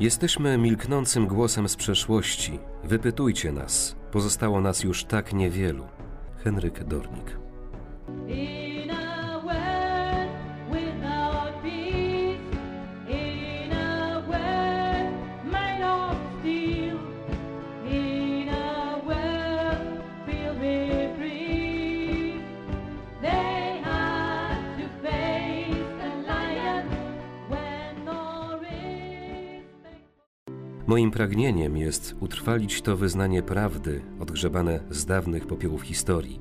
Jesteśmy milknącym głosem z przeszłości. Wypytujcie nas. Pozostało nas już tak niewielu. Henryk Dornik. Moim pragnieniem jest utrwalić to wyznanie prawdy, odgrzebane z dawnych popiołów historii,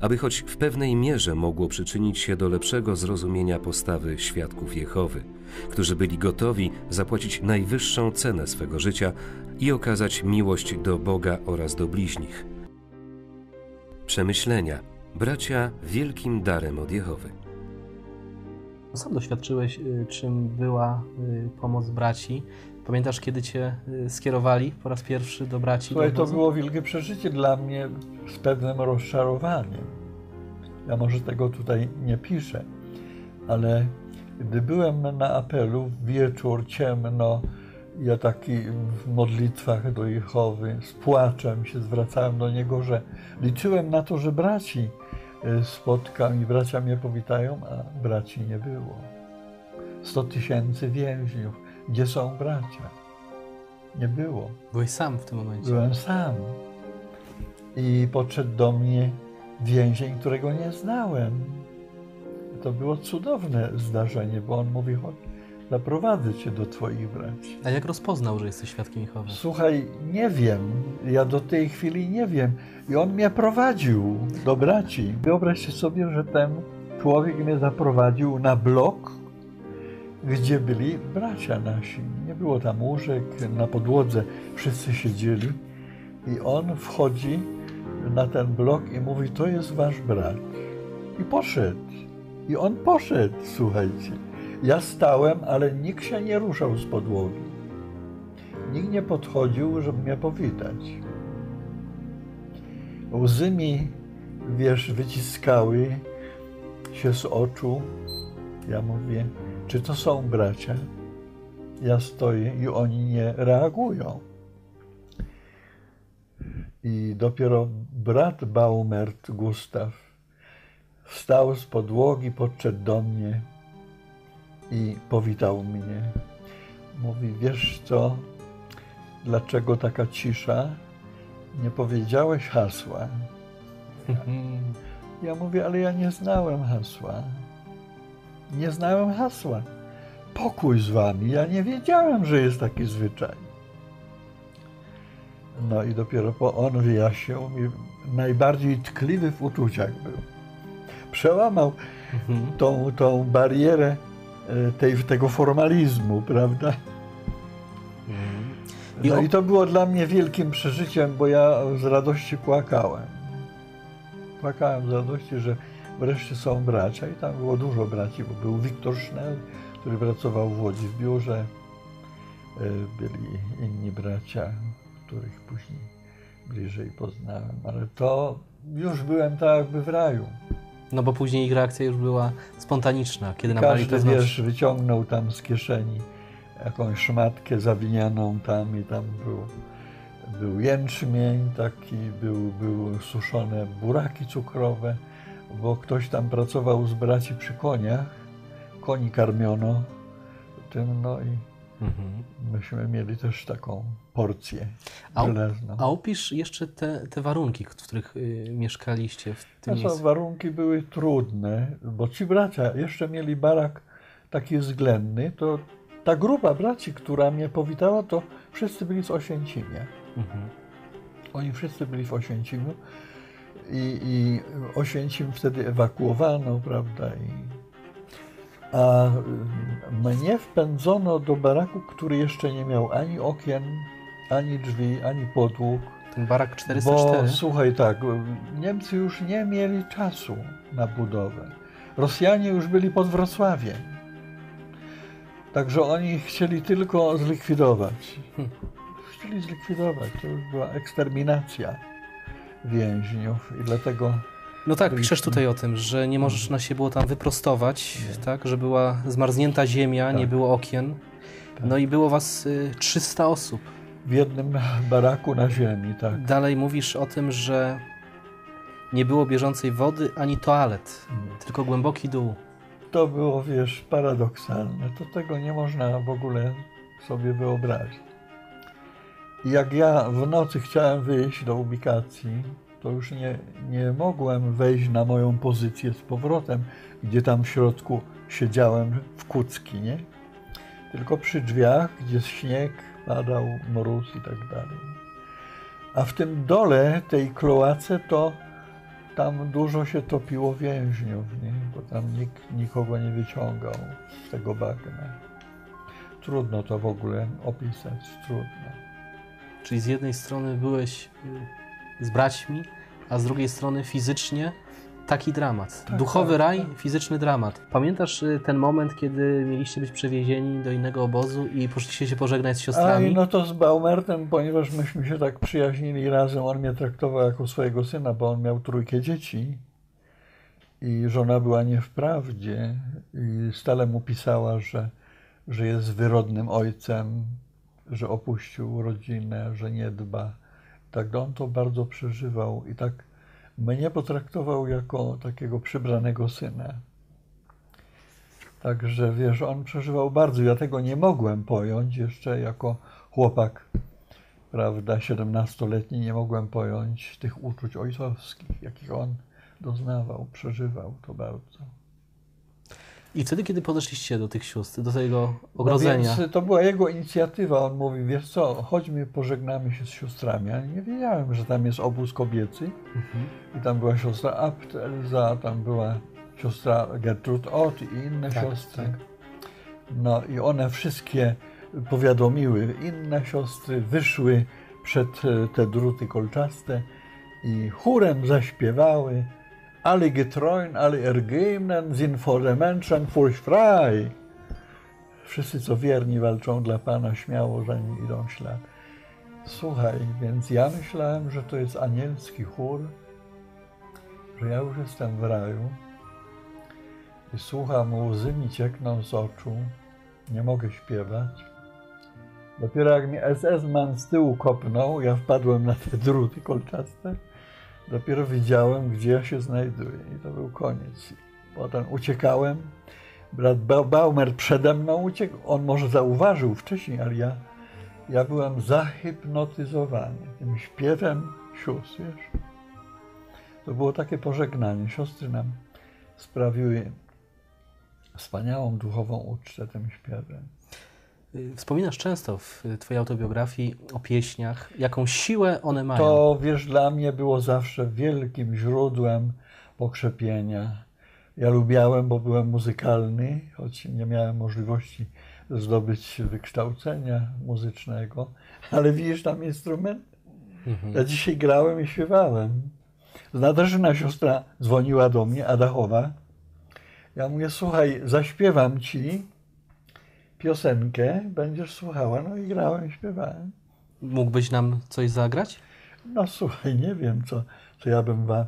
aby choć w pewnej mierze mogło przyczynić się do lepszego zrozumienia postawy świadków Jehowy, którzy byli gotowi zapłacić najwyższą cenę swego życia i okazać miłość do Boga oraz do bliźnich. Przemyślenia. Bracia wielkim darem od Jehowy. Sam doświadczyłeś, y, czym była y, pomoc braci. Pamiętasz, kiedy cię y, skierowali po raz pierwszy do braci? Słuchaj, do to było wielkie przeżycie dla mnie z pewnym rozczarowaniem. Ja może tego tutaj nie piszę, ale gdy byłem na apelu, wieczór, ciemno, ja taki w modlitwach do Jehowy, z płaczem się zwracałem do Niego, że liczyłem na to, że braci y, spotkam i bracia mnie powitają, a braci nie było. 100 tysięcy więźniów, gdzie są bracia? Nie było. Byłeś sam w tym momencie. Byłem sam. I podszedł do mnie więzień, którego nie znałem. To było cudowne zdarzenie, bo on mówi, chodź, zaprowadzę cię do twoich braci. A jak rozpoznał, że jesteś świadkiem Jehowy? Słuchaj, nie wiem, ja do tej chwili nie wiem. I on mnie prowadził do braci. Wyobraźcie sobie, że ten człowiek mnie zaprowadził na blok, gdzie byli bracia nasi. Nie było tam łóżek, na podłodze wszyscy siedzieli. I on wchodzi na ten blok i mówi, to jest wasz brat. I poszedł. I on poszedł, słuchajcie. Ja stałem, ale nikt się nie ruszał z podłogi. Nikt nie podchodził, żeby mnie powitać. Łzy mi, wiesz, wyciskały się z oczu. Ja mówię, czy to są bracia? Ja stoję i oni nie reagują. I dopiero brat Baumert, Gustaw, wstał z podłogi, podszedł do mnie i powitał mnie. Mówi, wiesz co, dlaczego taka cisza? Nie powiedziałeś hasła. Ja mówię, ale ja nie znałem hasła. Nie znałem hasła. Pokój z wami. Ja nie wiedziałem, że jest taki zwyczaj. No i dopiero po on wyjaśnił mi, najbardziej tkliwy w uczuciach był. Przełamał Mhm. tą, tą barierę e, tej, tego formalizmu, prawda? I No i to było dla mnie wielkim przeżyciem, bo ja z radości płakałem. Płakałem z radości, że wreszcie są bracia i tam było dużo braci, bo był Wiktor Sznel, który pracował w Łodzi w biurze. E, Byli inni bracia, których później bliżej poznałem, ale to już byłem tak jakby w raju. No bo później ich reakcja już była spontaniczna, kiedy nabrali Każdy pewności. wiesz, wyciągnął tam z kieszeni jakąś szmatkę zawinianą tam i tam był, był jęczmień taki, był, były suszone buraki cukrowe, bo ktoś tam pracował z braci przy koniach, koni karmiono tym, no i Mhm. myśmy mieli też taką porcję A- żelazną. A opisz jeszcze te, te warunki, w których y, mieszkaliście w tym No miejscu. warunki były trudne, bo ci bracia jeszcze mieli barak taki względny, to ta grupa braci, która mnie powitała, to wszyscy byli z Osięcimia. Mhm. Oni wszyscy byli w Osięcimiu i, i Osięcim wtedy ewakuowano, prawda, i, a y, mnie wpędzono do baraku, który jeszcze nie miał ani okien, ani drzwi, ani podłóg. Ten barak Bo 404. słuchaj, tak, Niemcy już nie mieli czasu na budowę. Rosjanie już byli pod Wrocławiem. Także oni chcieli tylko zlikwidować. Chcieli zlikwidować. To już była eksterminacja więźniów i dlatego No tak, piszesz tutaj o tym, że nie można się było tam wyprostować, tak, że była zmarznięta ziemia, nie Tak. było okien. No i było was y, 300 osób. W jednym baraku na ziemi, tak. Dalej mówisz o tym, że nie było bieżącej wody ani toalet, tylko głęboki dół. To było, wiesz, paradoksalne. To tego nie można w ogóle sobie wyobrazić. Jak ja w nocy chciałem wyjść do ubikacji, to już nie, nie mogłem wejść na moją pozycję z powrotem, gdzie tam w środku siedziałem w kucki, nie? Tylko przy drzwiach, gdzie śnieg padał, mróz i tak dalej. A w tym dole tej kloace to tam dużo się topiło więźniów, nie? bo tam nikt nikogo nie wyciągał z tego bagna. Trudno to w ogóle opisać, trudno. Czyli z jednej strony byłeś y, z braćmi, a z drugiej strony fizycznie taki dramat. Tak, Duchowy tak, raj, tak. fizyczny dramat. Pamiętasz y, ten moment, kiedy mieliście być przewiezieni do innego obozu i poszliście się pożegnać z siostrami? no to z Baumertem, ponieważ myśmy się tak przyjaźnili razem, on mnie traktował jako swojego syna, bo on miał trójkę dzieci i żona była nie w prawdzie i stale mu pisała, że, że jest wyrodnym ojcem, że opuścił rodzinę, że nie dba. Tak on to bardzo przeżywał i tak mnie potraktował jako takiego przybranego syna. Także wiesz, on przeżywał bardzo. Ja tego nie mogłem pojąć jeszcze jako chłopak, prawda, 17-letni, nie mogłem pojąć tych uczuć ojcowskich, jakich on doznawał, przeżywał to bardzo. I wtedy, kiedy podeszliście do tych sióstr, do tego No ogrodzenia, więc to była jego inicjatywa. On mówi, wiesz co, chodźmy, pożegnamy się z siostrami. Ja nie wiedziałem, że tam jest obóz kobiecy. Mhm. I tam była siostra Abt Elza, tam była siostra Gertrud Ott i inne Tak, siostry. tak. No i one wszystkie powiadomiły inne siostry, wyszły przed e, te druty kolczaste i chórem zaśpiewały Alle getreuen, alle ergebenen sind vor dem Menschen furchtfrei. Wszyscy, co wierni, walczą dla Pana, śmiało za nim idą ślad. Słuchaj, więc ja myślałem, że to jest anielski chór, że ja już jestem w raju i słucham, łzy mi ciekną z oczu, nie mogę śpiewać. Dopiero jak mnie SS-man z tyłu kopnął, ja wpadłem na te druty kolczaste, dopiero widziałem, gdzie ja się znajduję i to był koniec. Potem uciekałem, brat ba Baumer przede mną uciekł, on może zauważył wcześniej, ale ja, ja byłem zahypnotyzowany tym śpiewem sióstr, wiesz. To było takie pożegnanie. Siostry nam sprawiły wspaniałą duchową ucztę tym śpiewem. Y, wspominasz często w Twojej autobiografii o pieśniach, jaką siłę one mają. To, wiesz, dla mnie było zawsze wielkim źródłem pokrzepienia. Ja lubiałem, bo byłem muzykalny, choć nie miałem możliwości zdobyć wykształcenia muzycznego. Ale widzisz tam instrument? Mhm. Ja dzisiaj grałem i śpiewałem. Nadarzyna siostra dzwoniła do mnie, Adachowa. Ja mówię, słuchaj, zaśpiewam ci piosenkę, będziesz słuchała. No i grałem śpiewałem. Mógłbyś nam coś zagrać? No słuchaj, nie wiem, co, co ja bym wam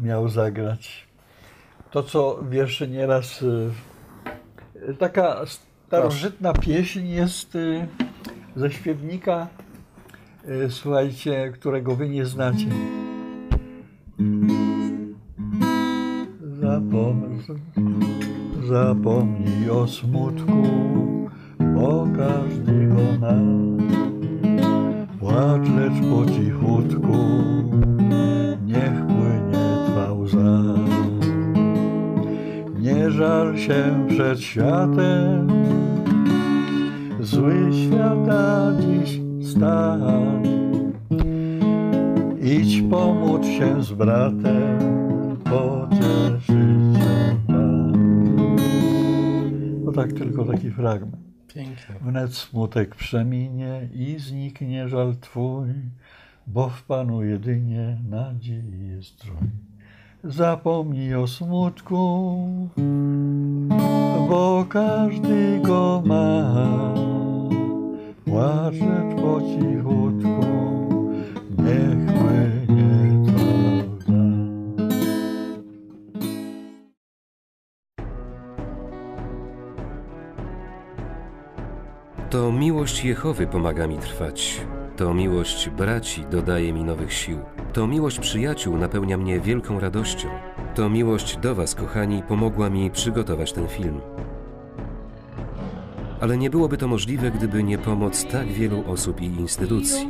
miał zagrać. To, co wiesz, nieraz y, taka starożytna pieśń jest y, ze śpiewnika, y, słuchajcie, którego wy nie znacie. Zapom zapomnij o smutku, bo każdy go ma. Płacz lecz po cichutku, niech płynie twa łza. Nie żal się przed światem, zły świata dziś stan. Idź pomóc się z bratem, pocieszyć Pan. No tak, tylko taki fragment. Pięknie. Wnet smutek przeminie i zniknie żal Twój, bo w Panu jedynie nadziei jest Trój. Zapomnij o smutku, bo każdy go ma. Płacz lecz po cichutku, niech To miłość Jehowy pomaga mi trwać. To miłość braci dodaje mi nowych sił. To miłość przyjaciół napełnia mnie wielką radością. To miłość do Was, kochani, pomogła mi przygotować ten film. Ale nie byłoby to możliwe, gdyby nie pomoc tak wielu osób i instytucji.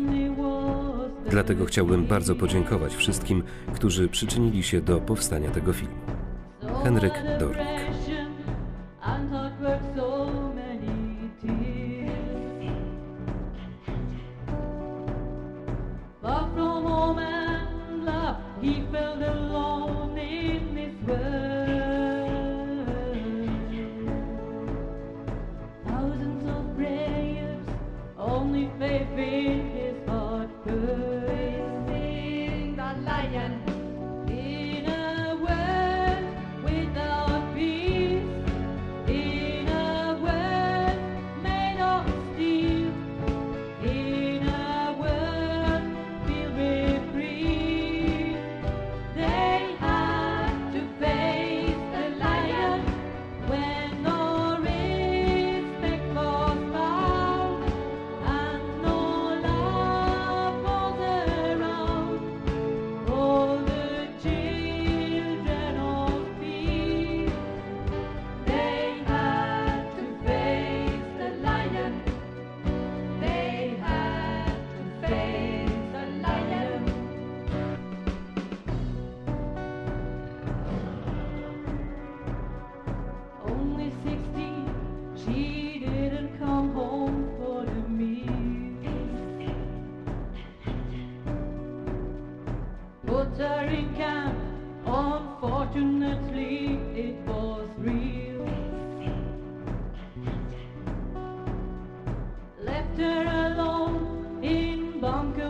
Dlatego chciałbym bardzo podziękować wszystkim, którzy przyczynili się do powstania tego filmu. Henryk Dornik. bomb